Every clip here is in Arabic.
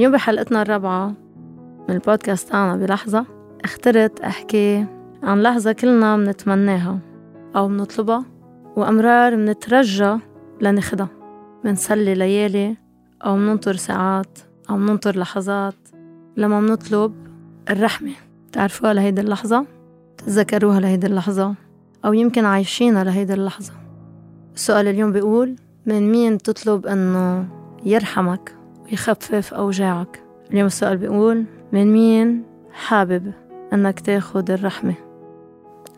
اليوم بحلقتنا الرابعة من البودكاست تاعنا بلحظة اخترت أحكي عن لحظة كلنا منتمناها أو منطلبها وأمرار منترجى لناخدها. منسلي ليالي أو مننطر ساعات أو مننطر لحظات. لما منطلب الرحمة تعرفوها لهيدي اللحظة؟ تتذكروها لهيدي اللحظة؟ أو يمكن عايشينها لهيدي اللحظة؟ السؤال اليوم بيقول من مين تطلب أنه يرحمك؟ ويخفف أوجاعك. اليوم السؤال بيقول من مين حابب أنك تاخد الرحمة؟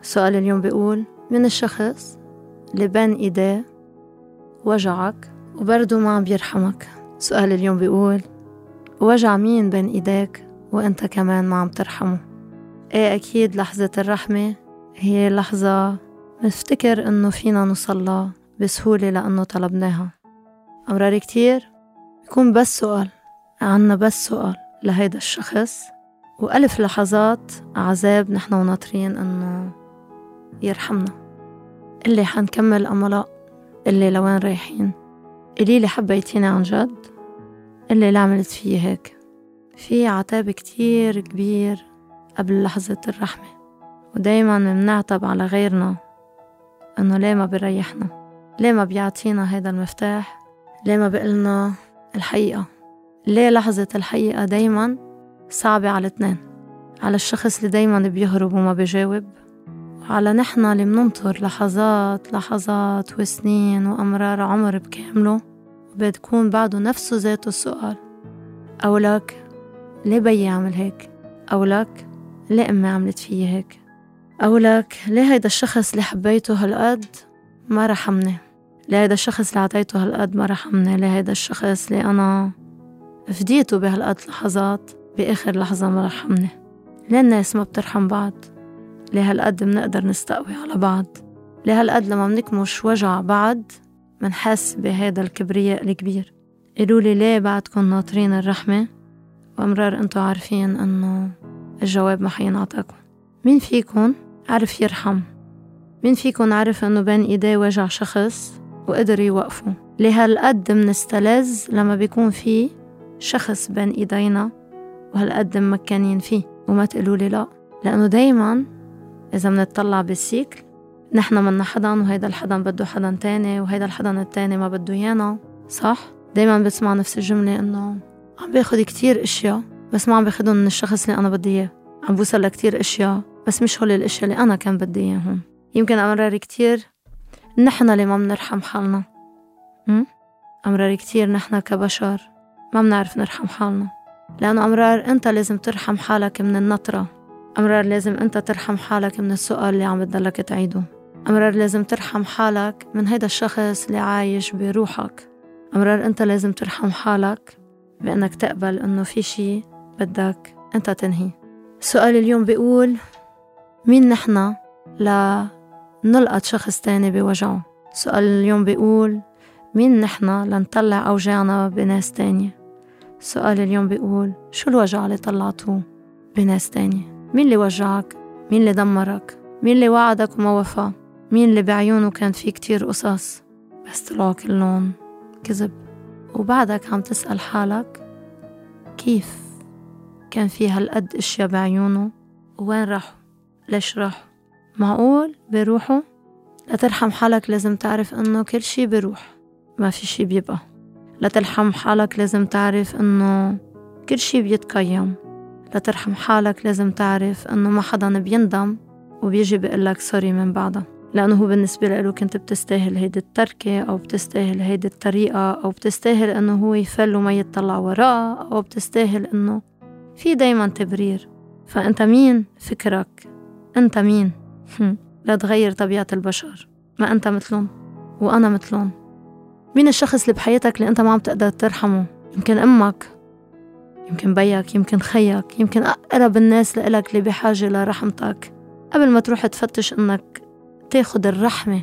السؤال اليوم بيقول من الشخص اللي بين إيديه وجعك وبرضه ما عم بيرحمك؟ سؤال اليوم بيقول وجع مين بين إيديك وأنت كمان ما عم ترحمه؟ إيه أكيد لحظة الرحمة هي لحظة نفتكر إنه فينا نوصلها بسهولة لأنه طلبناها. أمرار كتير؟ يكون بس سؤال عنا بس سؤال لهيدا الشخص. وألف لحظات عذاب نحن وناطرين إنه يرحمنا. اللي حنكمل أملاء اللي لوين رايحين. قليلي حبيتيني عن جد اللي اللي عملت فيه هيك. في عتاب كتير كبير قبل لحظة الرحمة. ودايما منعتب على غيرنا إنه ليه ما بيريحنا؟ ليه ما بيعطينا هيدا المفتاح؟ ليه ما بيقلنا الحقيقة. ليه لحظة الحقيقة دايما صعبة على الاثنين؟ على الشخص اللي دايما بيهرب وما بيجاوب؟ وعلى نحنا اللي مننطر لحظات لحظات وسنين وأمرار عمر بكامله وبتكون بعده نفسه ذاته السؤال. أو لك ليه بيي عمل هيك؟ أو لك ليه أمي عملت فيي هيك؟ أو لك ليه هيدا الشخص اللي حبيته هالقد ما رحمني ليه هيدا الشخص اللي عطيته هالقد ما رحمني ليه هيدا الشخص اللي أنا فديته بهالقد لحظات بآخر لحظة ما رحمني ليه الناس ما بترحم بعض. ليه هالقد منقدر نستقوي على بعض. ليه هالقد لما منكمش وجع بعض منحس بهيدا الكبرياء الكبير. قالولي ليه بعدكن ناطرين الرحمة. وأمرار أنتو عارفين إنه الجواب ما حينعطاكم مين فيكن عرف يرحم؟ مين فيكن عرف إنه بين إيديه وجع شخص؟ وقدر يوقفه. ليه هالقد منستلذ لما بيكون في شخص بين إيدينا وهالقد مكانين فيه. وما تقولولي لا لأنه دايما إذا منطلع بالسيكل نحنا منا حدا وهيدا الحدا بده حدا تاني وهيدا الحدا التاني ما بده يانا صح؟ دايما بسمع نفس الجملة إنه عم باخد كتير أشياء بس ما عم باخدهم من الشخص اللي أنا بدي إياه. عم بوصل لكتير أشياء بس مش هول الأشياء اللي أنا كان بدي إياهم. يمكن أمرار كتير نحن اللي ما بنرحم حالنا. أمرار كتير نحن كبشر ما بنعرف نرحم حالنا. لأنه أمرار أنت لازم ترحم حالك من النطرة. أمرار لازم أنت ترحم حالك من السؤال اللي عم بتضلك تعيده. أمرار لازم ترحم حالك من هيدا الشخص اللي عايش بروحك. أمرار أنت لازم ترحم حالك بأنك تقبل أنه في شي بدك أنت تنهي. السؤال اليوم بيقول مين نحنا لنلقط شخص تاني بوجعه. السؤال اليوم بيقول مين نحنا لنطلع أوجاعنا بناس تانية؟ السؤال اليوم بيقول شو الوجع اللي طلعتوه بناس تانية؟ مين اللي وجعك؟ مين اللي دمرك؟ مين اللي وعدك وما وفى؟ مين اللي بعيونه كان في كتير قصص؟ بس طلعوا كلهم كذب. وبعدك عم تسأل حالك كيف كان في هالقد أشياء بعيونه؟ وين راحوا؟ ليش راحوا؟ معقول؟ بيروحوا لترحم حالك لازم تعرف إنه كل شي بيروح ما في شي بيبقى. لترحم حالك لازم تعرف إنه كل شي بيتقيم لترحم حالك لازم تعرف إنه ما حدا بيندم وبيجي بيقلك سوري من بعدها. لأنه هو بالنسبة له كنت بتستاهل هيدي التركة أو بتستاهل هيدي الطريقة أو بتستاهل إنه هو يفل وما يتطلع وراه أو بتستاهل إنه في دايما تبرير. فأنت مين؟ فكرك. أنت مين؟ لا تغير طبيعة البشر. ما أنت مثلهم وأنا مثلهم. مين الشخص اللي بحياتك اللي أنت ما عم تقدر ترحمه؟ يمكن أمك يمكن بيك يمكن خيك يمكن أقرب الناس لإلك اللي بحاجة لرحمتك. قبل ما تروح تفتش إنك تاخد الرحمة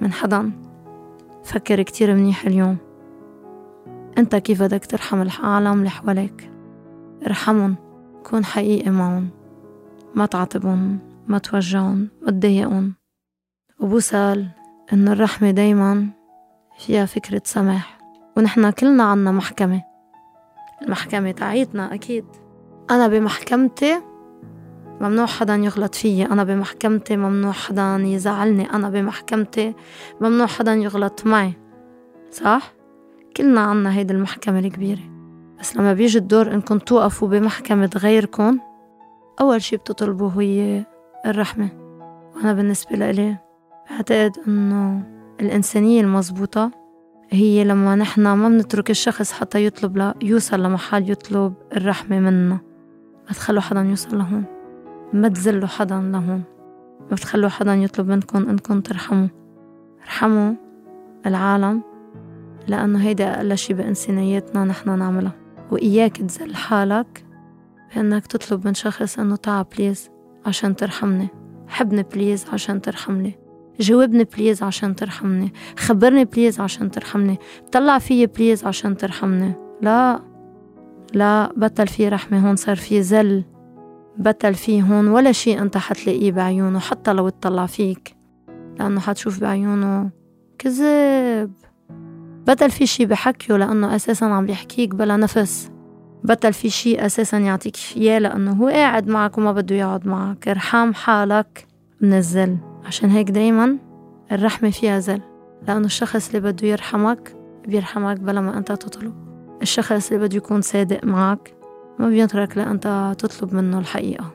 من حدا فكر كتير منيح اليوم. أنت كيف بدك ترحم العالم اللي حواليك؟ ارحمهم كون حقيقي معهم. ما تعاتبهم. ما توجعهم ما تضايقهم وبوصل انه الرحمة دايما فيها فكرة سماح. ونحنا كلنا عنا محكمة. المحكمة تاعيتنا أكيد. أنا بمحكمتي ممنوع حدا يغلط فيي. أنا بمحكمتي ممنوع حدا يزعلني. أنا بمحكمتي ممنوع حدا يغلط معي. صح؟ كلنا عنا هيدي المحكمة الكبيرة. بس لما بيجي الدور إنكم توقفوا بمحكمة غيركم أول شي بتطلبوا هي الرحمة. وأنا بالنسبة لإلي بعتقد إنه الإنسانية المزبوطة هي لما نحن ما بنترك الشخص حتى يطلب لا يوصل لمحل يطلب الرحمة منا. ما تخلوا حدا يوصل لهون. ما تزلوا حدا لهون. ما تخلوا حدا يطلب منكم إنكم ترحموا. ارحموا العالم لأنه هيدا أقل شي بإنسانيتنا نحن نعملها وإياك تزل حالك بأنك تطلب من شخص إنه تعا please عشان ترحمني. حبني please عشان ترحمني. جاوبني please عشان ترحمني. خبرني please عشان ترحمني. طلع فيي please عشان ترحمني. لا لا بطل في رحمة هون صار في زل بطل في هون ولا شي أنت حتلاقيه بعيونه حتى لو اطلع فيك. لأنه حتشوف بعيونه كذب بطل في شي بحكيه لأنه أساسا عم بيحكيك بلا نفس. بطل في شي أساسا يعطيك إياه لأنه هو قاعد معك وما بده يقعد معك. ارحم حالك من الزل عشان هيك دايما الرحمة فيها زل لأنه الشخص اللي بده يرحمك بيرحمك بلا ما أنت تطلب. الشخص اللي بده يكون صادق معك ما بيترك لأنت تطلب منه الحقيقة.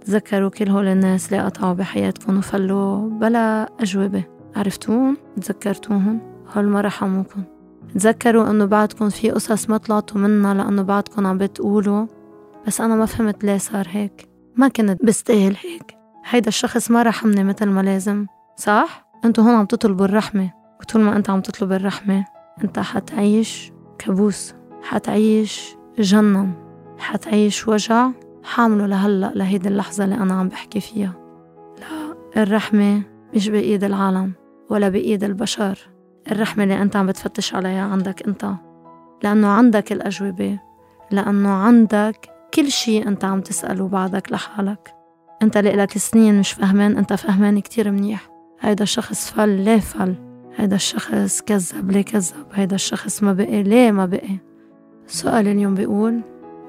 تذكروا كل هول الناس اللي قطعوا بحياتكم وفلوا بلا أجوبة. عرفتوهم؟ تذكرتوهم؟ هول ما رحموكم. تذكروا إنه بعدكم في قصص ما طلعتوا منها لإنه بعدكم عم بتقولوا بس أنا ما فهمت ليه صار هيك. ما كنت بستاهل هيك. هيدا الشخص ما رحمني مثل ما لازم. صح؟ أنتوا هون عم تطلبوا الرحمة. وطول ما انت عم تطلب الرحمة انت حتعيش كابوس حتعيش جنن حتعيش وجع حامله لهلأ لهيدي اللحظة اللي أنا عم بحكي فيها. لا الرحمة مش بإيد العالم ولا بإيد البشر. الرحمة اللي أنت عم بتفتش عليها عندك أنت. لأنه عندك الأجوبة. لأنه عندك كل شي أنت عم تسأله بعدك لحالك. أنت لك سنين مش فهمان أنت فهمان كتير منيح. هيدا الشخص فل ليه فل؟ هيدا الشخص كذب ليه كذب؟ هيدا الشخص ما بقي ليه ما بقي؟ السؤال اليوم بيقول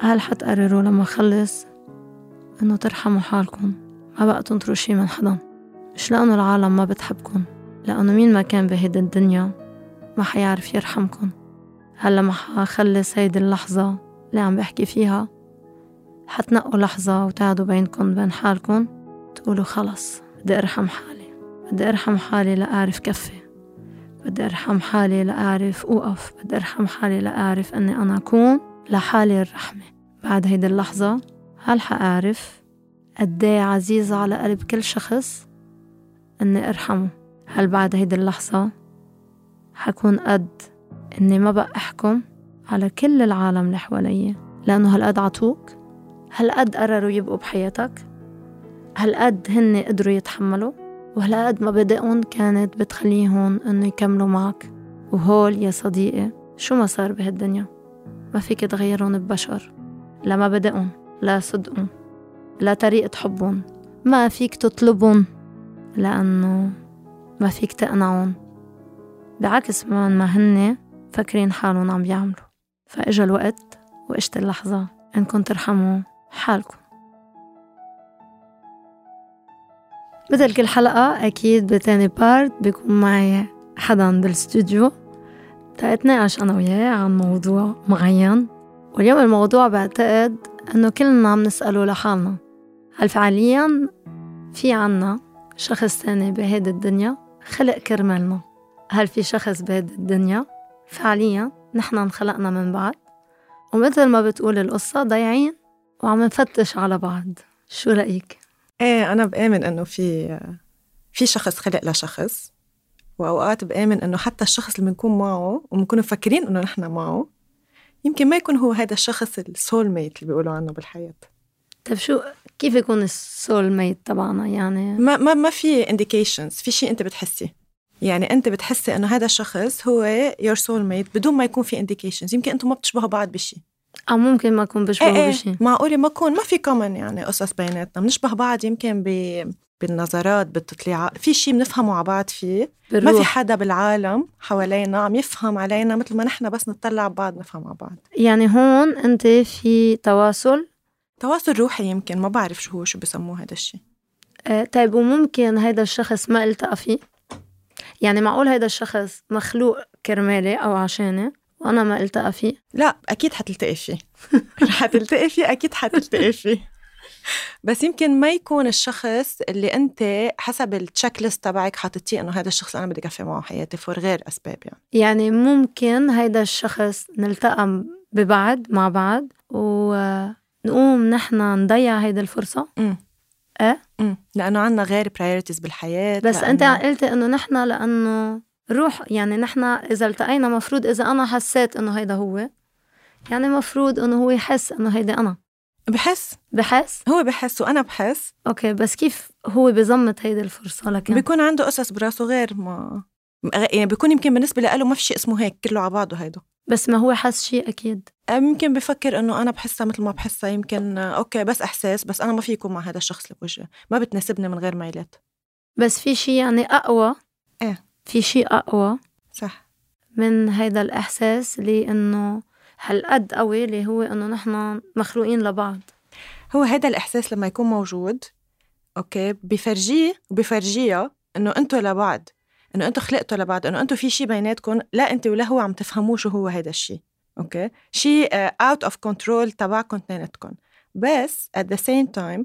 هل حتقرروا لما خلص إنه ترحموا حالكم؟ ما بقى تنطروا شي من حدا. مش لأنه العالم ما بتحبكم. لأنه مين ما كان بهيدي الدنيا ما حيعرف يرحمكم هلا ما حخلص هيدي اللحظة اللي عم بحكي فيها. حتنقوا لحظة وتقعدوا بينكم بين حالكم تقولوا خلص بدي أرحم حالي. بدي أرحم حالي لأعرف كفي. بدي أرحم حالي لأعرف أوقف. بدي أرحم حالي لأعرف أني أنا أكون لحالي الرحمة. بعد هيدي اللحظة هل حأعرف قدي عزيزة على قلب كل شخص أني أرحمه؟ هل بعد هيدي اللحظة حكون قد إني ما بقى أحكم على كل العالم اللي حواليا؟ لأنه هالقد عطوك؟ هالقد قرروا يبقوا بحياتك؟ هالقد هن قدروا يتحملوا؟ وهالقد مبادئهم كانت بتخليهم إنه يكملوا معك؟ وهول يا صديقي شو ما صار بهالدنيا؟ ما فيك تغيرهم ببشر لا مبادئهم لا صدقهم لا طريقة حبهم ما فيك تطلبهم لأنه ما فيك تقنعهم. بعكس من ما هن فاكرين حالهم عم بيعملوا. فإجا الوقت وإجت اللحظة إنكم ترحموا حالكم. مثل كل حلقة أكيد بتاني بارت بيكون معي حدا بالاستوديو تتناقش أنا وياه عن موضوع معين. واليوم الموضوع بعتقد إنه كلنا عم نسأله لحالنا. هل فعليا في عنا شخص تاني بهيدي الدنيا؟ خلق كرمالنا. هل في شخص بهيدي الدنيا؟ فعليا نحن انخلقنا من بعض ومثل ما بتقول القصة ضايعين وعم نفتش على بعض. شو رأيك؟ إيه أنا بآمن إنه في في شخص خلق لشخص. وأوقات بآمن إنه حتى الشخص اللي بنكون معه وبنكون مفكرين إنه نحن معه يمكن ما يكون هو هذا الشخص ال soul mate اللي بيقولوا عنه بالحياة. طيب شو كيف يكون ال soul mate تبعنا؟ يعني ما ما ما في indications في شيء أنت بتحسي. يعني أنت بتحسي إنه هذا الشخص هو your soul mate بدون ما يكون في indications يمكن أنتم ما بتشبهوا بعض بشيء. أو ممكن ما اكون بشبهوا إيه بشيء. معقولة ما اكون ما في common يعني قصص بيناتنا. بنشبه بعض يمكن ب بالنظرات بالتطليعات في شيء بنفهمه على بعض فيه. ما في بالروح. حدا بالعالم حوالينا عم يفهم علينا مثل ما نحن بس نطلع بعض نفهم على بعض. يعني هون أنت في تواصل تواصل روحي يمكن ما بعرف شو هو شو بسموه هذا الشيء. آه، طيب وممكن هيدا الشخص ما التقى فيه يعني معقول هيدا الشخص مخلوق كرمالي أو عشاني وأنا ما التقى فيه لا أكيد حتلتقي فيه. رح تلتقي فيه أكيد حتلتقي فيه. بس يمكن ما يكون الشخص اللي أنت حسب التشيك ليست تبعك حاطتيه إنه هذا الشخص أنا بدي أكفي معه حياتي فور غير أسباب يعني. يعني ممكن هيدا الشخص نلتقى ببعض مع بعض ونقوم نحن نضيع هيدا الفرصة؟ امم إيه؟ امم لأنه عنا غير priorities بالحياة بس أنت لأنه- قلتي إنه نحن لأنه روح يعني نحن إذا التقينا مفروض إذا أنا حسيت إنه هيدا هو يعني مفروض إنه هو يحس إنه هيدا أنا. بحس؟ بحس؟ هو بحس وأنا بحس. okay بس كيف هو بزمط هيدي الفرصة لكن؟ بيكون عنده قصص براسه غير ما يعني بيكون يمكن بالنسبة له ما في شيء اسمه هيك كله على بعضه هيدا. بس ما هو حس شيء أكيد. يمكن بفكر إنه أنا بحسها مثل ما بحسها يمكن آه، okay بس إحساس بس أنا ما في يكون مع هذا الشخص اللي بوجهي ما بتناسبني من غير ميلات بس في شيء يعني أقوى. إيه. في شيء أقوى. صح. من هيدا الإحساس اللي إنه هالقد قوي اللي هو إنه نحن مخلوقين لبعض. هو هذا الإحساس لما يكون موجود okay بفرجيه وبفرجيها إنه أنتوا لبعض. إنه أنتوا خلقتوا لبعض إنه أنتوا في شيء بيناتكم لا أنت ولا هو عم تفهموه شو هو هذا الشيء okay؟ شيء out of control تبعكم اثنيناتكم. بس at the same time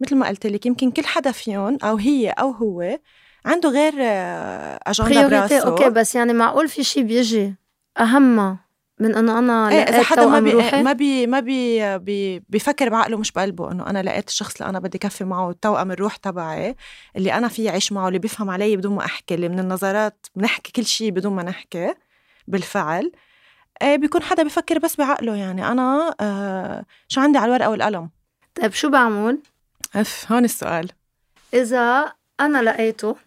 مثل ما قلت لك يمكن كل حدا فيهم أو هي أو هو عنده غير اجنده براسه. okay بس يعني معقول في شيء بيجي اهم من إنه أنا إيه إذا حدا ما توأم بي روحي؟ ما بي ما بي بي بيفكر بعقله مش بقلبه إنه أنا لقيت الشخص اللي أنا بدي كفي معه توأم الروح تبعي اللي أنا في اعيش معه اللي بيفهم علي بدون ما أحكي اللي من النظرات بنحكي كل شيء بدون ما نحكي بالفعل. إيه بيكون حدا بيفكر بس بعقله يعني أنا آه شو عندي على الورقة والقلم؟ طيب شو بعمل؟ أف هون السؤال. إذا أنا لقيته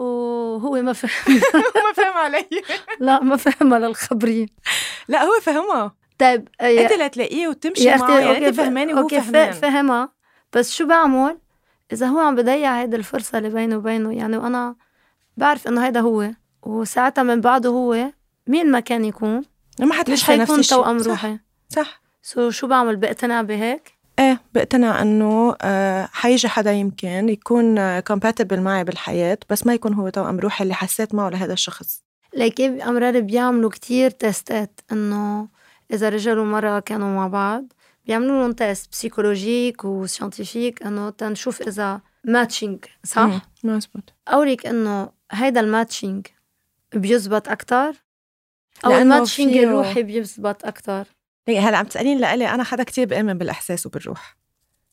وهو ما فهم. ما فهم علي. لا ما فهمها للخبرين لا هو فهمها طيب يا- أنت لتلاقيه وتمشي يا معه يعني أنت فهماني وهو فهمان. فهمها بس شو بعمل؟ إذا هو عم بضيع هيدي الفرصة اللي بينه وبينه يعني وأنا بعرف إنه هيدا هو وساعتها من بعده هو مين ما كان يكون ما مش حتعيش نفس حيكون توأم روحي. صح so شو بعمل؟ بقتنع بهيك؟ إيه بقتنع إنه آه، حيجي حدا يمكن يكون compatible معي بالحياة بس ما يكون هو توأم روحي اللي حسيت معه لهذا الشخص. لكن أمرار بيعملوا كتير تيستات إنه إذا رجل ومرأة كانوا مع بعض بيعملوا لهم test psychologique و scientifique إنه تنشوف إذا matching صح؟ مم، مزبوط. أوكي إنه هيدا ال matching بيزبط أكتر؟ أو ال matching الروحي بيزبط أكتر؟ هي هلا عم تسأليني لإلي أنا حدا كتير بآمن بالإحساس وبالروح.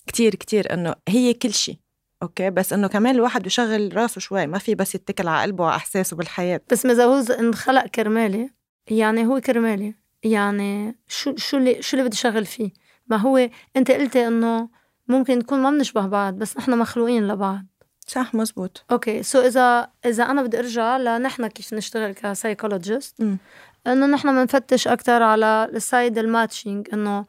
كتير كتير إنه هي كل شيء okay؟ بس إنه كمان الواحد يشغل راسه شوي ما في بس يتكل على قلبه وعلى إحساسه بالحياة. بس ما إذا هو ز- انخلق كرمالي يعني هو كرمالي. يعني شو شو اللي شو اللي بدي شغل فيه؟ ما هو أنت قلتي إنه ممكن نكون ما بنشبه بعض بس نحن مخلوقين لبعض. صح مزبوط. okay so إذا إذا أنا بدي أرجع لنحن كيف نشتغل ك psychologist. انه نحن بنفتش أكثر على ال side ال matching انه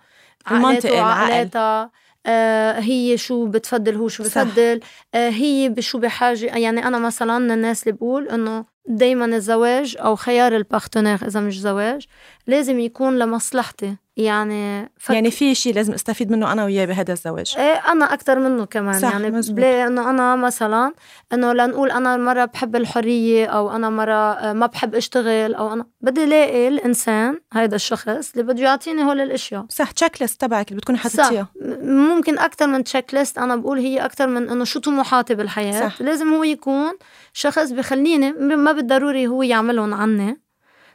العقل. وعقلاتها آه هي شو بتفضل هو شو. بفضل آه هي بشو بحاجة يعني أنا مثلا من الناس اللي بقول إنه دايما الزواج أو خيار ال partner إذا مش زواج لازم يكون لمصلحتي يعني فك يعني في شيء لازم أستفيد منه أنا وياه بهذا الزواج إيه أنا أكثر منه كمان صح، يعني مزبوط. بلاقي إنه أنا مثلا إنه لنقول أنا مرة بحب الحرية أو أنا مرة آه، ما بحب أشتغل أو أنا بدي ألاقي الإنسان هيدا الشخص اللي بده يعطيني هول الأشياء صح check list تبعك اللي بتكوني حاطتيها ممكن أكثر من check list أنا بقول هي أكثر من إنه شو طموحاتي بالحياة صح. لازم هو يكون شخص بخليني ما بالضروري هو يعملهم عني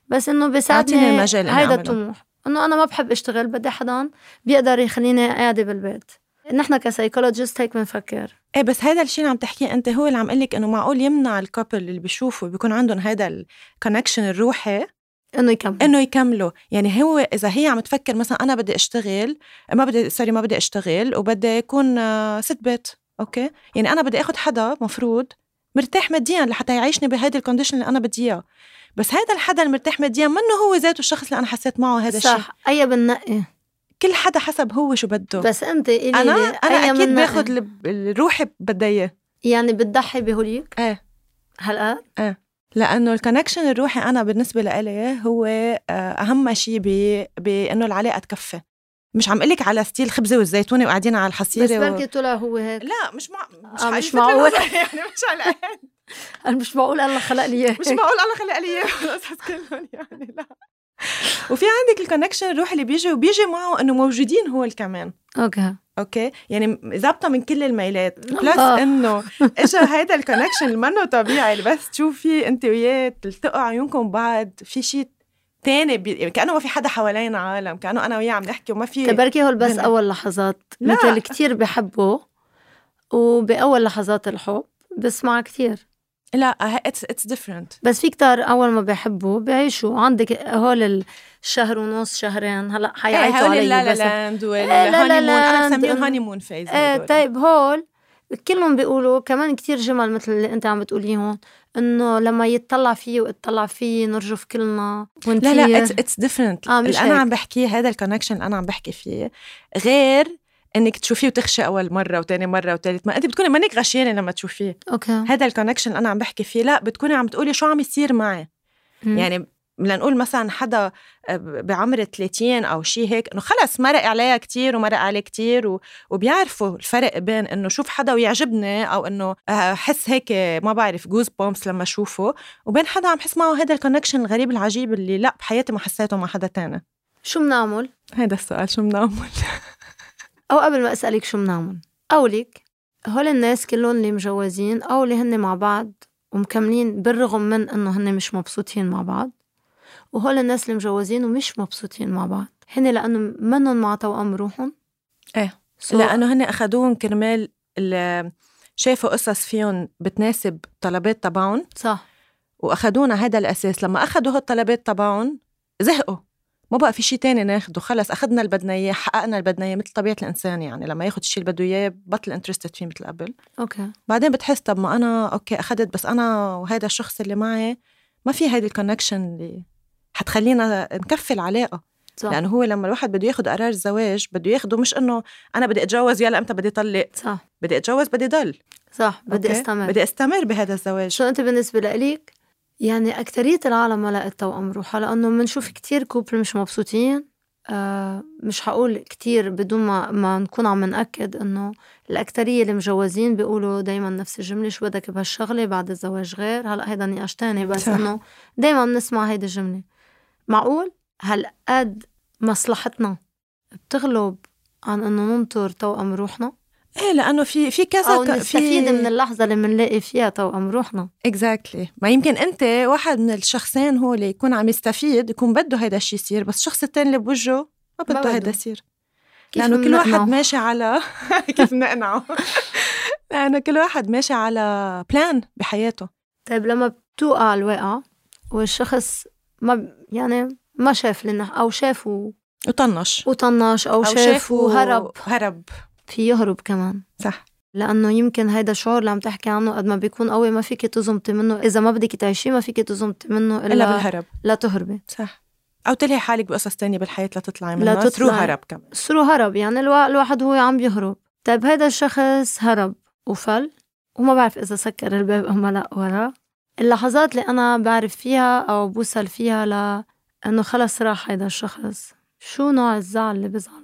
بس إنه بيساعدني هيدا أعمله. الطموح إنه أنا ما بحب أشتغل بدي حدا بيقدر يخليني قاعدة بالبيت. نحن ك psychologists هيك بنفكر. إيه بس هذا الشيء اللي عم تحكيه أنت هو اللي عم قلك إنه معقول يمنع ال couple اللي بيشوفوا بيكون عندهم هذا ال connection الروحي إنه يكمل إنه يكملوا. يعني هو إذا هي عم تفكر مثلا أنا بدي أشتغل ما بدي sorry ما بدي أشتغل وبدي أكون آه، ست بيت okay؟ يعني أنا بدي اخذ حدا مفروض مرتاح ماديا لحتى يعيشني بهيدي ال condition اللي أنا بدي إياه. بس هذا الحدا المرتاح ماديا منه هو ذاته الشخص اللي أنا حسيت معه هذا الشيء. صح أي بننقي كل حدا حسب هو شو بده. بس أنت إلي أنا أنا أكيد باخذ ال- روحي بدها إياه. يعني بتضحي بهوليك؟ إيه. هالقد لأنه ال connection الروحي أنا بالنسبة لإلي هو آه، أهم شيء ب- بأنه العلاقة تكفي. مش عم قلك على ستيل خبزة والزيتونة وقاعدين على الحصيرة بس و... بركي طلع هو هيك. لا مش مع مش, آه، مش معقول. يعني مش على. أنا مش معقول الله خلق لي إياه. مش معقول الله خلق لي إياه. القصص كلهم يعني لا. وفي عندك ال connection الروحي اللي بيجي وبيجي معه إنه موجودين هو كمان okay. okay؟ يعني ظابطة من كل الميلات. plus الله. إنه اجى هيدا ال connection اللي منه طبيعي اللي بس تشوفي انت وياه تلتقوا عيونكم بعض في شيء تاني بي... يعني كأنه ما في حدا حوالينا عالم كأنه أنا وياه عم نحكي وما في تبركي هول بس هلا. أول لحظات. لا. مثل كتير بحبه وبأول لحظات الحب بسمع كتير. لا it's it's different بس في كتار أول ما بيحبوا بيعيشوا. عندك هول الشهر ونص شهرين. هلا حيعيطوا هول علي ال La La Land إيه، لا لا وال honeymoon أنا land. بسميهم honeymoon phase إيه طيب هول كلهم بيقولوا كمان كتير جمل مثل اللي أنت عم بتقوليهم إنه لما يتطلع فيه واتطلع فيه نرجف كلنا ونطير لا لا it's different آه، أنا. عم بحكيه هذا الكونكشن اللي أنا عم بحكي فيه غير إنك تشوفيه وتخشي أول مرة وتاني مرة وتالت ما انت بتكوني مانك غشيانة لما تشوفيه. أوكي. هذا ال connection اللي أنا عم بحكي فيه لا بتكوني عم تقولي شو عم يصير معي. مم. يعني لنقول مثلا حدا بعمر 30 أو شيء هيك إنه خلص مرق عليها كتير ومرق عليه كتير و... وبيعرفوا الفرق بين إنه شوف حدا ويعجبني أو إنه احس هيك ما بعرف جوز بومس لما اشوفه وبين حدا عم حس معه هذا ال connection الغريب العجيب اللي لا بحياتي ما حسيته مع حدا تاني. شو بنعمل هذا السؤال شو بنعمل أو قبل ما أسألك شو بنعمل قولك هول الناس كلهم اللي مجوزين أو اللي هن مع بعض ومكملين بالرغم من إنه هن مش مبسوطين مع بعض. وهول الناس اللي مجوزين ومش مبسوطين مع بعض. هن لأنه منهم مع توأم روحهم. إيه. So- لأنه هن اخذوهم كرمال ال- شافوا قصص فيهم بتناسب طلبات تبعهم. صح. واخذونا هذا الأساس. لما اخذوا هالطلبات تبعهم زهقوا. ما بقى في شيء تاني ناخده. خلص أخذنا اللي بدنا اياه حققنا اللي بدنا اياه مثل طبيعة الإنسان يعني. لما ياخذ الشيء اللي بده اياه بطل interested فيه مثل قبل. أوكي. بعدين بتحس طب ما أنا أوكي اخذت بس أنا وهذا الشخص اللي معي ما في هيدي ال connection اللي حتخلينا نكفي العلاقة. صح. لأنه هو لما الواحد بده ياخذ قرار الزواج بده ياخده مش إنه أنا بدي أتجوز يلا إمتى بدي طلق. صح. بدي أتجوز بدي ضل. صح. بدي أوكي؟ أستمر. بدي أستمر بهذا الزواج. شو أنت بالنسبة لإلك؟ يعني أكترية العالم ما لقت توأم روحها لأنه بنشوف كتير couple مش مبسوطين آه مش حقول كتير بدون ما ما نكون عم نأكد إنه الأكترية اللي مجوزين بيقولوا دايما نفس الجملة شو بدك بهالشغلة؟ بعد الزواج غير. هلأ هيدا نقاش تاني بس. إنه دايما بنسمع هيدي الجملة. معقول؟ هالقد مصلحتنا بتغلب عن إنه ننطر توأم روحنا؟ إيه لأنه في في كذا أو نستفيد من اللحظة اللي بنلاقي فيها توأم روحنا. exactly ما يمكن أنت واحد من الشخصين هو اللي يكون عم يستفيد يكون بده هيدا الشيء يصير بس الشخص الثاني اللي بوجهه ما بده. هيدا يصير. لأنه كل واحد؟ ماشي على كيف نقنعه؟ لأنه كل واحد ماشي على plan بحياته. طيب لما بتوقع الواقعة والشخص ما يعني ما شاف لنا أو شاف و- وطنش. وطنش أو, أو شاف شافه وهرب هرب. في يهرب كمان. صح. لأنه يمكن هيدا الشعور اللي عم تحكي عنه قد ما بيكون قوي ما فيك تزمتي منه. إذا ما بدك تعيشيه ما فيك تزمتي منه إلا, إلا بالهرب. لا تهربي. صح. أو تلهي حالك بقصص تانية بالحياة لتطلعي منها. لا ثرو. هرب كمان. سرو هرب. يعني الوا... الواحد هو عم بيهرب طيب هيدا الشخص هرب وفل وما بعرف إذا سكر الباب أم لا ورا اللحظات اللي أنا بعرف فيها أو بوصل فيها لأنه خلص راح هيدا الشخص. شو نوع الزعل اللي بزعله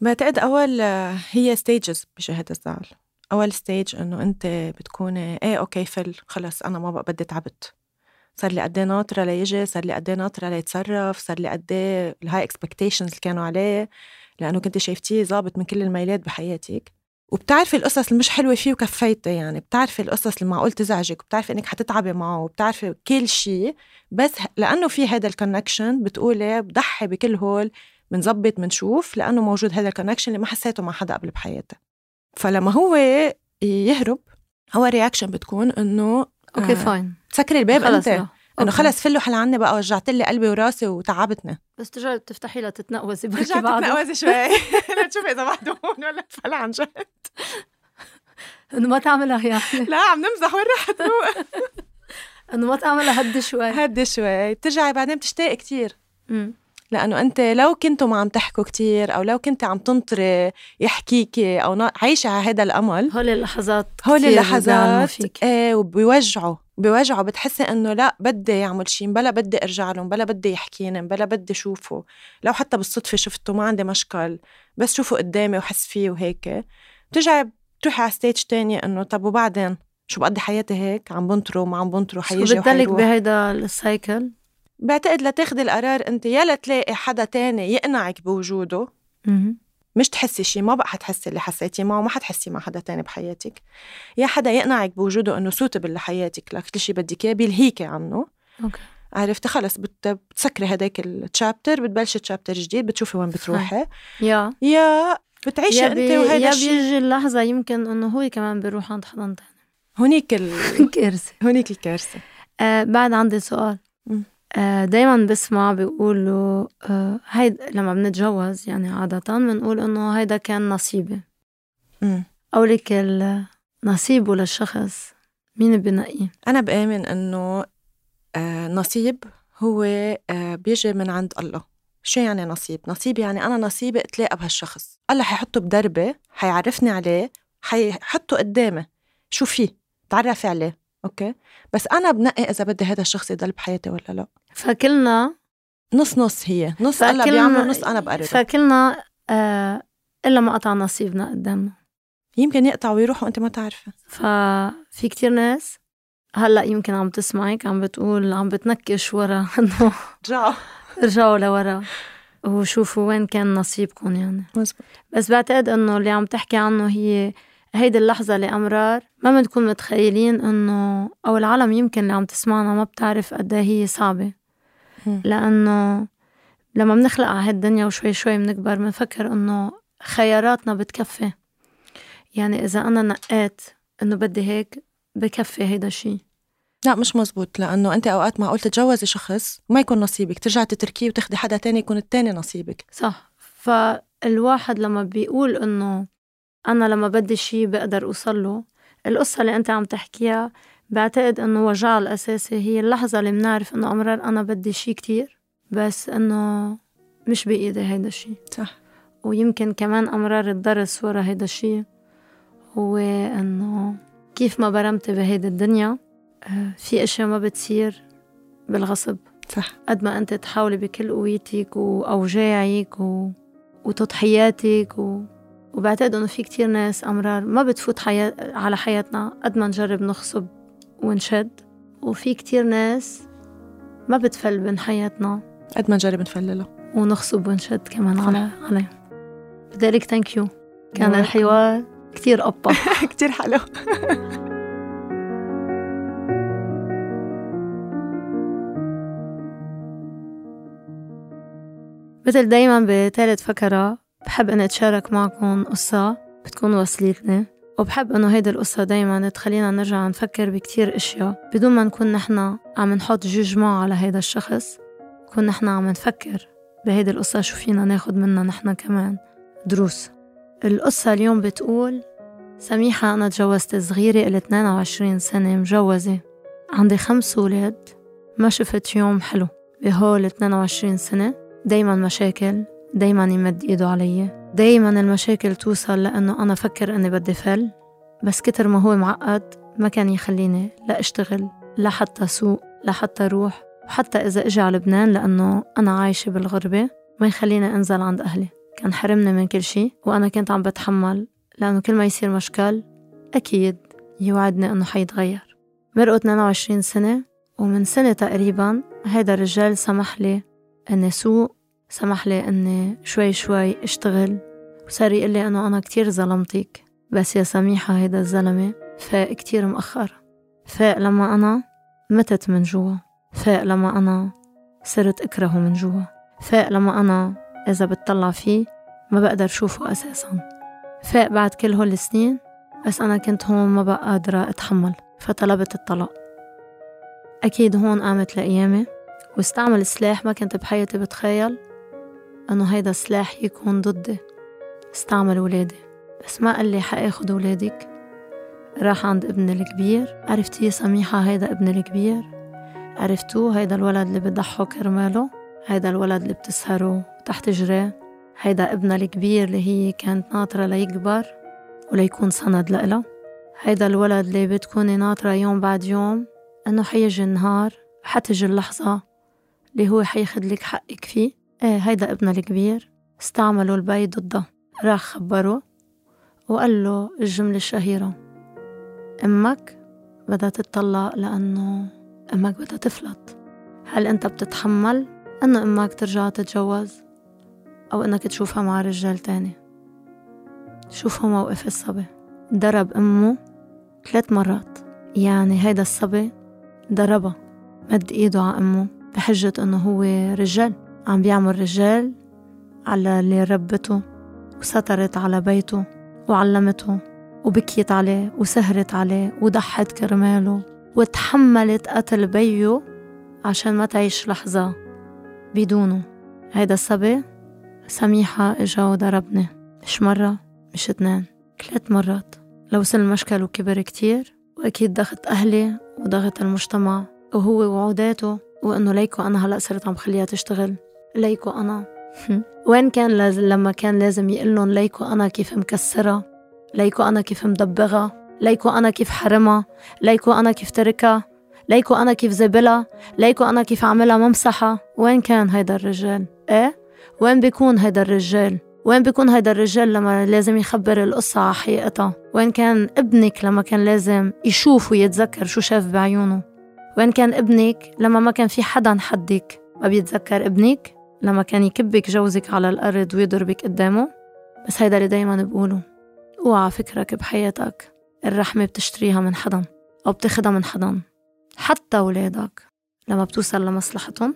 بعتقد أول آه، هي stages بشهادة الزعل. أول stage إنه أنت بتكوني إيه أوكي فل خلص أنا ما بقى بدي تعبت. صار لي قد إيه ناطرة ليجي صار لي قد إيه ناطرة ليتصرف صار لي قد إيه ال high expectations اللي كانوا عليه لأنه كنت شايفتيه ظابط من كل الميلات بحياتك. وبتعرفي القصص اللي مش حلوة فيه وكفيتي يعني. بتعرفي القصص اللي معقول تزعجك وبتعرفي إنك حتتعبي معه وبتعرفي كل شيء بس لأنه في هذا ال connection بتقولي بضحي بكل هول بنظبط بنشوف لأنه موجود هذا ال connection اللي ما حسيته مع حدا قبل بحياتي. فلما هو يهرب اول reaction بتكون إنه أوكي آه، fine تسكري الباب أنت. لا. إنه أوكي. خلص فلوا حل عني بقى وجعت لي قلبي وراسي وتعبتني. بس ترجعي بتفتحي لها تتنقوزي بركي بعده تتنقوزي شوي. لتشوفي إذا بعده هون ولا فل عن جد. إنه ما تعملها يعني لا عم نمزح وين رحت إنه ما تعملها هد شوي. هدي شوي. بترجعي بعدين بتشتاقي كتير. مم. لأنه أنت لو كنتوا ما عم تحكوا كتير أو لو كنت عم تنطري يحكيكي أو عايشة على هذا الأمل هول اللحظات هول اللحظات إيه وبيوجعوا بيوجعوا بتحسي إنه لا بدي يعمل شيء بلا بدي أرجع لهم بلا بدي يحكيني بلا بدي اشوفه لو حتى بالصدفة شفته ما عندي مشكل بس شوفه قدامي وحس فيه وهيك. بترجعي بتروحي على stage تانية إنه طب وبعدين؟ شو بقضي حياتي هيك؟ عم بنطره وما عم بنطره حيجي بتضلك وحيروح. بهيدا ال cycle بعتقد لتاخدي القرار انت يا لتلاقي حدا تاني يقنعك بوجوده. مش تحسي شيء ما بقى حتحسي اللي حسيتي معه ما حتحسي مع حدا تاني بحياتك. يا حدا يقنعك بوجوده انه suitable لحياتك لكل شيء بدك اياه بيلهيكي عنه. أوكي. عرفتي؟ خلص بت... بتسكري هداك ال chapter بتبلشي chapter جديد بتشوفي وين بتروحي. يا. يا بتعيشي يا انت وهذا يا الشيء بيجي اللحظة يمكن انه هو كمان بيروح عند حدا تاني. هونيك ال... كارثة. هونيك الكارثة. آه بعد عندي سؤال. دايما بسمع بيقولوا آه هيد لما بنتجوز يعني عادة بنقول إنه هيدا كان نصيبي. مم. أو لك نصيبه للشخص مين بنقيه أنا بآمن إنه آه نصيب هو آه بيجي من عند الله. شو يعني نصيب؟ نصيب يعني أنا نصيبي أتلاقى بهالشخص. الله حيحطه بدربي حيعرفني عليه حيحطه قدامي. شو فيه تعرفي عليه. أوكي. بس أنا بنقي إذا بدي هذا الشخص يضل بحياتي ولا لا. فكلنا نص نص هي. نص الله فكلنا- بيعمل نص أنا بقرر فكلنا آه إلا ما قطع نصيبنا قدامنا. يمكن يقطع ويروح وأنت ما تعرفي. ففي كتير ناس هلأ يمكن عم تسمعك عم بتقول عم بتنكش ورا إنه رجعوا. ارجعوا لورا وشوفوا وين كان نصيبكم يعني. مزبوط. بس بعتقد إنه اللي عم تحكي عنه هي هيدي اللحظة اللي أمرار ما بنكون متخيلين إنه أو العالم يمكن اللي عم تسمعنا ما بتعرف قد إيه هي صعبة. لأنه لما بنخلق على هالدنيا وشوي شوي بنكبر بنفكر إنه خياراتنا بتكفي. يعني إذا أنا نقيت إنه بدي هيك بكفي هيدا الشي. لا مش مزبوط لأنه أنت أوقات معقول تتجوزي شخص وما يكون نصيبك ترجعي تتركيه وتاخدي حدا تاني يكون التاني نصيبك. صح. فالواحد لما بيقول إنه أنا لما بدي شي بقدر أوصل له. القصة اللي أنت عم تحكيها بعتقد إنه وجعها الأساسي هي اللحظة اللي بنعرف إنه أمرار أنا بدي شي كتير بس إنه مش بإيدي هيدا الشي. صح. ويمكن كمان أمرار الدرس ورا هيدا الشي هو إنه كيف ما برمت بهيدي الدنيا آه، في أشياء ما بتصير بالغصب. صح. قد ما أنت تحاولي بكل قوتك وأوجاعك و... وتضحياتك و... وبعتقد إنه في كتير ناس أمرار ما بتفوت حياة على حياتنا قد ما نجرب نخصب ونشد. وفي كتير ناس ما بتفل بين حياتنا قد ما نجرب نفلله ونخصب ونشد كمان صح. على عليه بدي لك ثانك يو كان. الحوار كتير قبة كتير حلو. مثل دايما بثالث فكرة بحب إني أتشارك معكم قصة بتكون وصلتني وبحب إنه هيدي القصة دايما تخلينا نرجع نفكر بكتير أشياء. بدون ما نكون نحنا عم نحط جوجمون على هيدا الشخص نكون نحنا عم نفكر بهيدي القصة شو فينا ناخد منها نحنا كمان دروس. القصة اليوم بتقول سميحة أنا تجوزت صغيرة إلي 22 سنة مجوزة. عندي خمس ولاد ما شفت يوم حلو بهول 22 سنة. دايما مشاكل. دايما يمد إيده علي. دايما المشاكل توصل لأنه أنا فكر أني بدي فل. بس كتر ما هو معقد ما كان يخليني لا أشتغل لا حتى سوق لا حتى روح وحتى إذا إجي على لبنان لأنه أنا عايشة بالغربة ما يخليني أنزل عند أهلي. كان حرمني من كل شي وأنا كنت عم بتحمل. لأنه كل ما يصير مشكل أكيد يوعدني أنه حيتغير. مرقوا 22 سنة ومن سنة تقريبا هيدا الرجال سمح لي إني سوق سمح لي إني شوي شوي أشتغل. وصار يقول لي إنه أنا كتير ظلمتك. بس يا سميحة هيدا الزلمة فاق كتير مأخر. فاق لما أنا متت من جوا. فاق لما أنا صرت أكرهه من جوا. فاق لما أنا إذا بتطلع فيه ما بقدر شوفه أساسا. فاق بعد كل هول السنين بس أنا كنت هون ما بقى قادرة أتحمل. فطلبت الطلاق. أكيد هون قامت لقيامي واستعمل سلاح ما كنت بحياتي بتخيل. أنه هيدا السلاح يكون ضدي. استعمل ولادي. بس ما قال لي حأخد ولادك. راح عند ابني الكبير. عرفتي سميحة هيدا ابني الكبير؟ عرفتوه هيدا الولد اللي بضحوا كرماله؟ هيدا الولد اللي بتسهره تحت جراه هيدا ابنها الكبير اللي هي كانت ناطرة ليكبر وليكون سند لإلها؟ هيدا الولد اللي بتكوني ناطرة يوم بعد يوم إنه حيجي النهار حتجي اللحظة اللي هو حياخد لك حقك فيه؟ إيه هيدا ابنها الكبير استعملوا البي ضده. راح خبره وقال له الجملة الشهيرة أمك بدها تتطلق لأنه أمك بدها تفلت. هل أنت بتتحمل أنه أمك ترجع تتجوز أو أنك تشوفها مع رجال تاني؟ شوفوا موقف الصبي. ضرب أمه ثلاث مرات. يعني هيدا الصبي ضربها مد إيده على أمه بحجة إنه هو رجال. عم بيعمل رجال على اللي ربته وسترت على بيته وعلمته وبكيت عليه وسهرت عليه وضحت كرماله وتحملت قتل بيو عشان ما تعيش لحظة بدونه. هيدا الصبي سميحة إجا وضربني. مش مرة مش اتنين ثلاث مرات. لو وصل المشكل وكبر كتير وأكيد ضغط أهلي وضغط المجتمع وهو وعوداته وإنه ليكو أنا هلأ صرت عم خليها تشتغل. ليكو أنا. وين كان لازم لما كان لازم يقلن ليكو أنا كيف مكسرة؟ ليكو أنا كيف مدبغة؟ ليكو أنا كيف حرمها ليكو أنا كيف تركها ليكو أنا كيف زبلها ليكو أنا كيف عملها ممسحة؟ وين كان هيدا الرجال؟ إيه؟ وين بيكون هيدا الرجال؟ وين بيكون هيدا الرجال لما لازم يخبر القصة على حقيقتها؟ وين كان ابنك لما كان لازم يشوف ويتذكر شو شاف بعيونه؟ وين كان ابنك لما ما كان في حدا حدك ما بيتذكر ابنك؟ لما كان يكبك جوزك على الأرض ويضربك قدامه؟ بس هيدا اللي دايما بقوله. أوعى فكرك بحياتك. الرحمة بتشتريها من حدا أو بتاخدها من حدا حتى ولادك لما بتوصل لمصلحتهم؟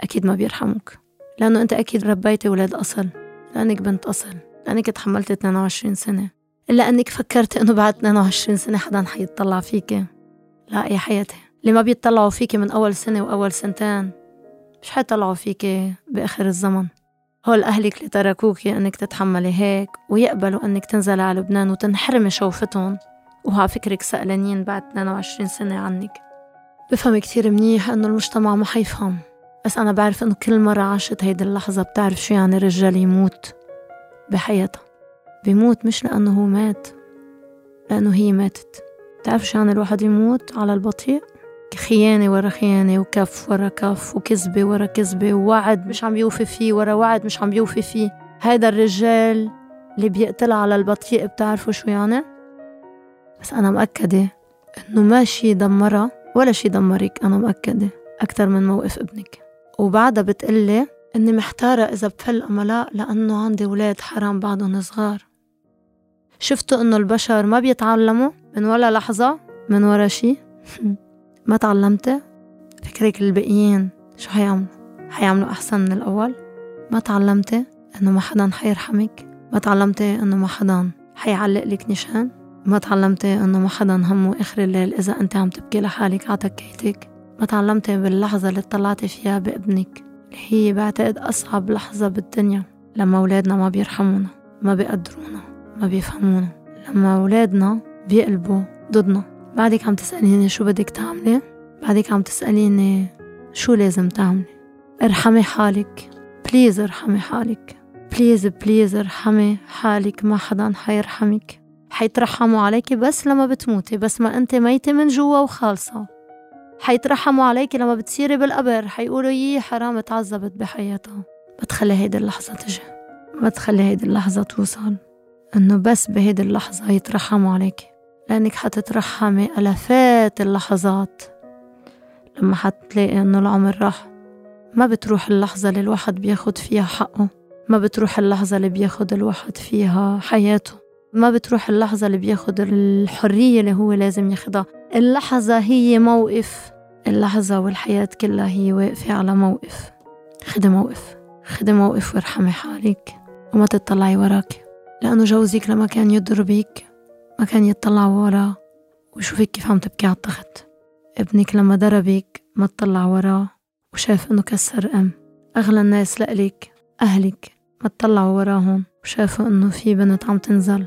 أكيد ما بيرحموك. لأنه أنت أكيد ربيتي ولاد أصل. لأنك بنت أصل. لأنك تحملتي 22 سنة. إلا أنك فكرتي أنه بعد 22 سنة حدا حيطلع فيكي لا يا حياتي. اللي ما بيطلعوا فيكي من أول سنة وأول سنتين. مش حيطلعوا فيكي بآخر الزمن. هول أهلك اللي تركوكي أنك تتحملي هيك ويقبلوا أنك تنزلي على لبنان وتنحرمي شوفتهم. وعلى فكرك سألانين بعد 22 سنة عنك. بفهم كتير منيح أنه المجتمع ما حيفهم. بس أنا بعرف أنه كل مرة عاشت هيدي اللحظة بتعرف شو يعني رجال يموت بحياتها. بيموت مش لأنه هو مات لأنه هي ماتت. بتعرف شو يعني الواحد يموت على البطيء؟ خيانة ورا خيانة وكف ورا كف وكذبة ورا كذبة ووعد مش عم يوفي فيه ورا وعد مش عم يوفي فيه. هيدا الرجال اللي بيقتل على البطيء بتعرفوا شو يعني؟ بس أنا مأكدة إنه ما شي دمرها ولا شي دمرك أنا مأكدة أكتر من موقف ابنك. وبعدها بتقلي إني محتارة إذا بفل أملاء لأنه عندي ولاد حرام بعدهم صغار. شفتوا إنه البشر ما بيتعلموا من ولا لحظة من ورا شي؟ ما تعلمتي فكرك الباقيين شو حيعملوا حيعملوا أحسن من الأول؟ ما تعلمتي إنه ما حدا حيرحمك؟ ما تعلمتي إنه ما حدا حيعلق لك نشان؟ ما تعلمتي إنه ما حدا همه آخر الليل إذا أنت عم تبكي لحالك على تكيتك ما تعلمتي باللحظة اللي طلعتي فيها بابنك اللي هي بعتقد أصعب لحظة بالدنيا لما أولادنا ما بيرحمونا ما بيقدرونا ما بيفهمونا لما أولادنا بيقلبوا ضدنا. بعدك عم تسأليني شو بدك تعملي بعدك عم تسأليني شو لازم تعملي. ارحمي حالك please ارحمي حالك. please please ارحمي حالك ما حدا حيرحمك. حيترحموا عليكي بس لما بتموتي بس ما انت ميتة من جوا وخالصة. حيترحموا عليكي لما بتصيري بالقبر حيقولوا يي حرام تعذبت بحياتها. ما تخلي هيدي اللحظة تجي. ما تخلي هيدي اللحظة توصل. إنه بس بهيدي اللحظة يترحموا عليكي. لأنك حتترحمي ألفات اللحظات. لما حتلاقي إنه العمر راح ما بتروح اللحظة اللي الواحد بياخد فيها حقه. ما بتروح اللحظة اللي بياخد الواحد فيها حياته. ما بتروح اللحظة اللي بياخد الحرية اللي هو لازم ياخدها. اللحظة هي موقف. اللحظة والحياة كلها هي واقفة على موقف. خدي موقف. خدي موقف وارحمي حالك. وما تطلعي وراك. لأنه جوزك لما كان يضربك ما كان يطلع ورا. ويشوفك كيف عم تبكي على التخت ابنك لما ضربك ما تطلع وراه وشاف إنه كسر أم. أغلى الناس لك أهلك ما تطلعوا وراهم. وشافوا إنه في بنت عم تنزل.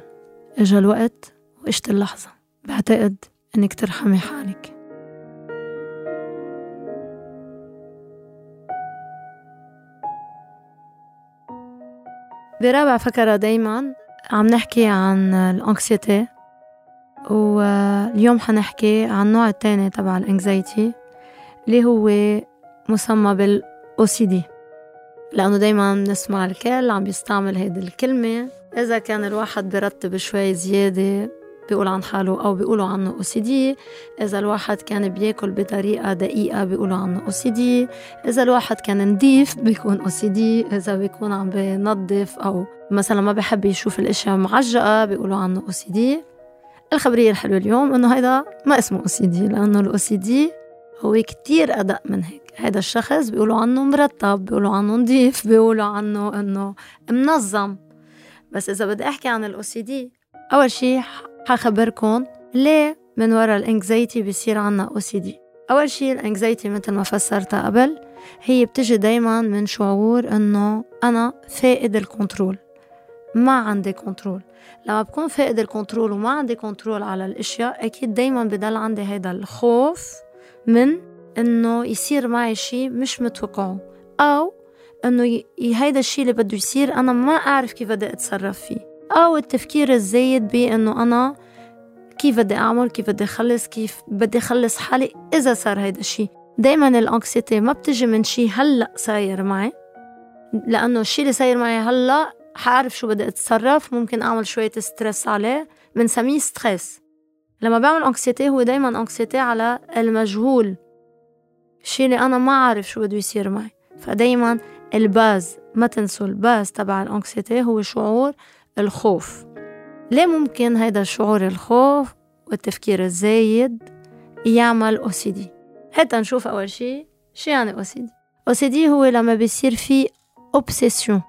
إجا الوقت وإجت اللحظة. بعتقد إنك ترحمي حالك. برابع فكرة دايما عم نحكي عن الأنكسيتي. واليوم حنحكي عن النوع الثاني تبع الانكزايتي اللي هو مسمى بال OCD لأنه دايما بنسمع الكل عم بيستعمل هيدي الكلمة. إذا كان الواحد برتب شوي زيادة بيقول عن حاله أو بيقولوا عنه OCD إذا الواحد كان بياكل بطريقة دقيقة بيقولوا عنه OCD إذا الواحد كان نضيف بيكون OCD إذا بيكون عم بنظف أو مثلا ما بحب يشوف الأشياء معجقة بيقولوا عنه OCD الخبرية الحلوة اليوم إنه هيدا ما اسمه OCD لأنه ال OCD هو كتير أدق من هيك. هذا الشخص بيقولوا عنه مرتب بيقولوا عنه نظيف بيقولوا عنه إنه منظم. بس إذا بدي أحكي عن ال OCD أول شي حخبركن ليه من وراء ال anxiety بيصير عنا OCD أول شي ال anxiety مثل ما فسرتها قبل هي بتجي دايما من شعور إنه أنا فاقد ال control. ما عندي control لما بكون فاقد ال control وما عندي control على الأشياء أكيد دايما بضل عندي هيدا الخوف من إنه يصير معي شيء مش متوقعه أو إنه هيدا الشيء اللي بده يصير أنا ما أعرف كيف بدي أتصرف فيه أو التفكير الزايد بانه أنا كيف بدي أعمل كيف بدي أخلص كيف بدي أخلص حالي إذا صار هيدا الشيء. دايما ال anxiety ما بتجي من شيء هلأ صاير معي لأنه الشيء اللي صاير معي هلأ حعرف شو بدي أتصرف ممكن أعمل شوية stress عليه بنسميه stress لما بعمل anxiety هو دايما anxiety على المجهول. الشيء اللي أنا ما عارف شو بده يصير معي. فدايما ال base ما تنسوا ال base تبع ال anxiety هو شعور الخوف. ليه ممكن هيدا الشعور الخوف والتفكير الزايد يعمل OCD حتى نشوف أول شيء شو يعني أو سي دي أو سي دي هو لما بيصير في obsession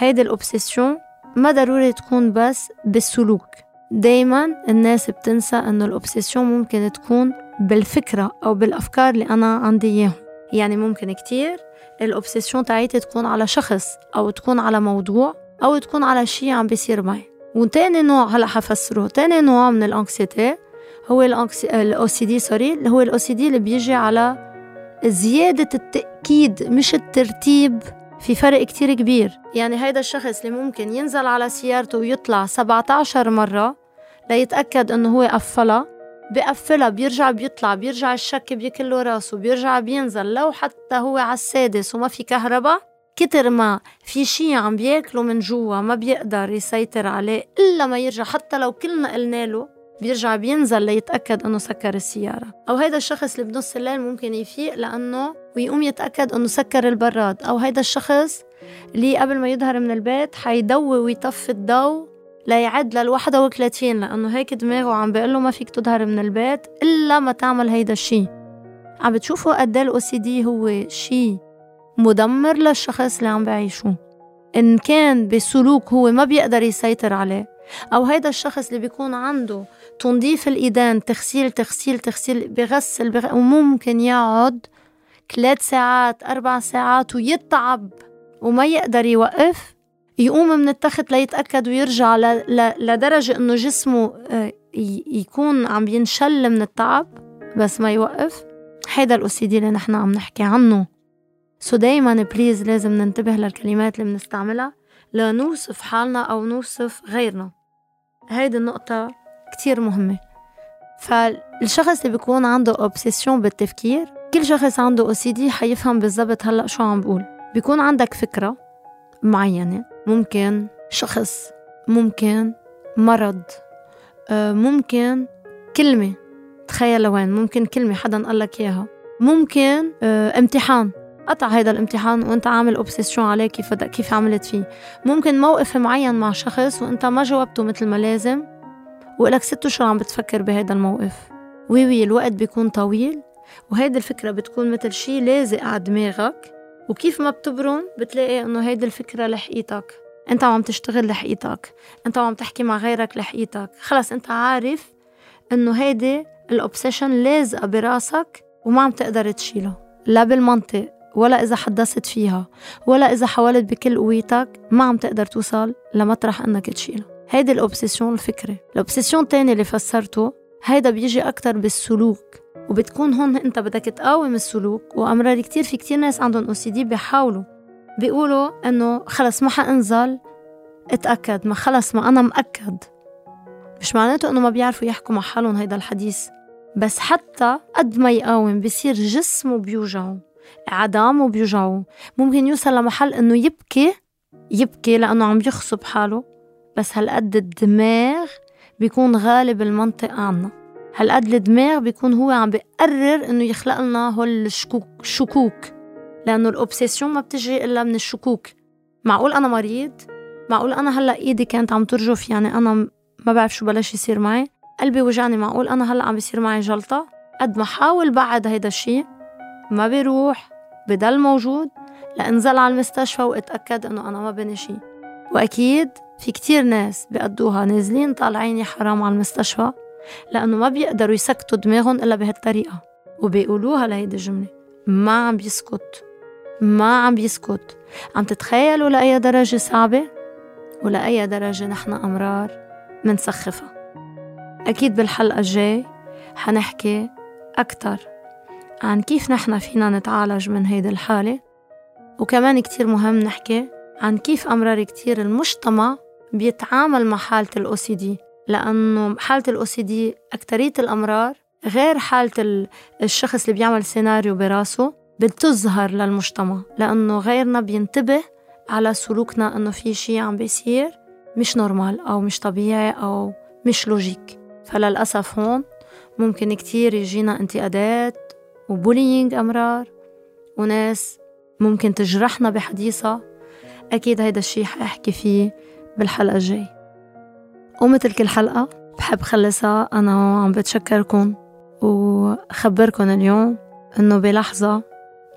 هيدي ال obsession ما ضروري تكون بس بالسلوك. دايما الناس بتنسى إنه ال obsession ممكن تكون بالفكرة أو بالأفكار اللي أنا عندي إياهم. يعني ممكن كتير ال obsession تاعيتي تكون على شخص أو تكون على موضوع أو تكون على شيء عم بيصير معي. وتاني نوع هلأ حفسره تاني نوع من ال anxiety هو ال OCD sorry اللي هو ال OCD اللي بيجي على زيادة التأكيد مش الترتيب. في فرق كتير كبير. يعني هيدا الشخص اللي ممكن ينزل على سيارته ويطلع 17 مرة ليتأكد إنه هو قفلها. بقفلها بيرجع بيطلع بيرجع الشك بيكله راسه بيرجع بينزل. لو حتى هو على السادس وما في كهرباء كتر ما في شي عم بياكله من جوا ما بيقدر يسيطر عليه إلا ما يرجع. حتى لو كلنا قلنا له بيرجع بينزل ليتأكد إنه سكر السيارة. أو هيدا الشخص اللي بنص الليل ممكن يفيق لأنه ويقوم يتأكد إنه سكر البراد. أو هيدا الشخص اللي قبل ما يظهر من البيت حيضوي ويطفي الضوء ليعد لل 31 لأنه هيك دماغه عم بيقول له ما فيك تظهر من البيت إلا ما تعمل هيدا الشي. عم بتشوفوا قد إيه سي دي هو شي مدمر للشخص اللي عم بعيشه. إن كان بسلوك هو ما بيقدر يسيطر عليه. أو هيدا الشخص اللي بيكون عنده تنظيف الإيدين تغسيل تغسيل تغسيل بغسل, وممكن يقعد ثلاث ساعات أربع ساعات ويتعب وما يقدر يوقف يقوم من التخت ليتأكد ويرجع لدرجة إنه جسمه آه، يكون عم ينشل من التعب بس ما يوقف. هيدا ال OCD اللي نحن عم نحكي عنه. so دايما please لازم ننتبه للكلمات اللي بنستعملها لنوصف حالنا أو نوصف غيرنا. هيدي النقطة كتير مهمة. فالشخص اللي بيكون عنده obsession بالتفكير كل شخص عنده OCD حيفهم بالضبط هلأ شو عم بقول. بيكون عندك فكرة معينة ممكن شخص ممكن مرض آه، ممكن كلمة تخيل لوين ممكن كلمة حدا قال لك إياها ممكن آه، امتحان. قطع هيدا الامتحان وأنت عامل obsession عليه كيف كيف عملت فيه. ممكن موقف معين مع شخص وأنت ما جاوبته مثل ما لازم. وإلك ست اشهر عم بتفكر بهيدا الموقف. وي وي الوقت بيكون طويل وهيدي الفكرة بتكون مثل شي لازق على دماغك. وكيف ما بتبرم بتلاقي إنه هيدي الفكرة لحقيتك. أنت عم تشتغل لحقيتك. أنت عم تحكي مع غيرك لحقيتك. خلص أنت عارف إنه هيدي ال obsession لازقة براسك وما عم تقدر تشيله. لا بالمنطق ولا إذا حدثت فيها ولا إذا حاولت بكل قويتك ما عم تقدر توصل لمطرح إنك تشيله. هيدي ال obsession الفكرة ال obsession الثاني اللي فسرته هيدا بيجي أكتر بالسلوك وبتكون هون إنت بدك تقاوم السلوك وأمرار كتير في كتير ناس عندهم أو سي دي بيحاولوا. بيقولوا إنه خلص ما حأنزل اتأكد ما خلص ما أنا مأكد. مش معناته إنه ما بيعرفوا يحكوا مع حالهم هيدا الحديث بس حتى قد ما يقاوم بصير جسمه بيوجعه عظامه بيوجعه. ممكن يوصل لمحل إنه يبكي يبكي لأنه عم يخصب حاله. بس هالقد الدماغ بيكون غالب المنطق عنا. هالقد الدماغ بيكون هو عم بيقرر إنه يخلق لنا هول الشكوك شكوك لأنه الأوبسيسيون ما بتجي إلا من الشكوك. معقول أنا مريض؟ معقول أنا هلأ إيدي كانت عم ترجف؟ يعني أنا ما بعرف شو بلش يصير معي. قلبي وجعني معقول أنا هلأ عم بيصير معي جلطة؟ قد ما حاول بعد هيدا الشيء ما بيروح بضل موجود. لإنزل على المستشفى وأتأكد إنه أنا ما بني شيء وأكيد في كتير ناس بيقضوها نازلين طالعين يا حرام على المستشفى لأنه ما بيقدروا يسكتوا دماغهم إلا بهالطريقة وبيقولوها لهيدي الجملة ما عم بيسكت ما عم بيسكت. عم تتخيلوا لأي درجة صعبة؟ ولأي درجة نحن أمرار منسخفها. أكيد بالحلقة الجاي حنحكي أكتر عن كيف نحن فينا نتعالج من هيدي الحالة وكمان كتير مهم نحكي عن كيف أمرار كتير المجتمع بيتعامل مع حالة ال OCD لأنه حالة ال OCD أكترية الأمرار غير حالة الشخص اللي بيعمل سيناريو براسه بتظهر للمجتمع. لأنه غيرنا بينتبه على سلوكنا إنه في شي عم بيصير مش normal أو مش طبيعي أو مش logique فللأسف هون ممكن كتير يجينا انتقادات و bullying أمرار وناس ممكن تجرحنا بحديثها أكيد هيدا الشي حأحكي فيه بالحلقة الجاي. ومثل كل حلقة بحب خلصها. أنا عم بتشكركن وخبركن اليوم إنه بلحظة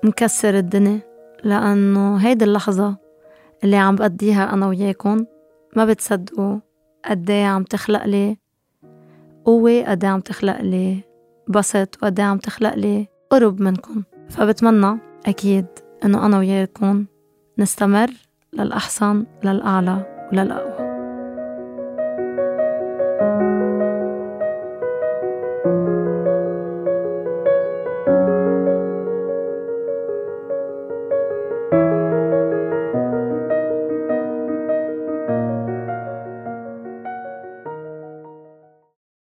مكسر الدنيا لأنه هيدي اللحظة اللي عم بقضيها أنا وياكن ما بتصدقوا قديه عم تخلق لي قوة قديه عم تخلق لي بسط وقديه عم تخلق لي قرب منكم. فبتمنى أكيد إنه أنا وياكم نستمر للأحسن للأعلى وللأقوى.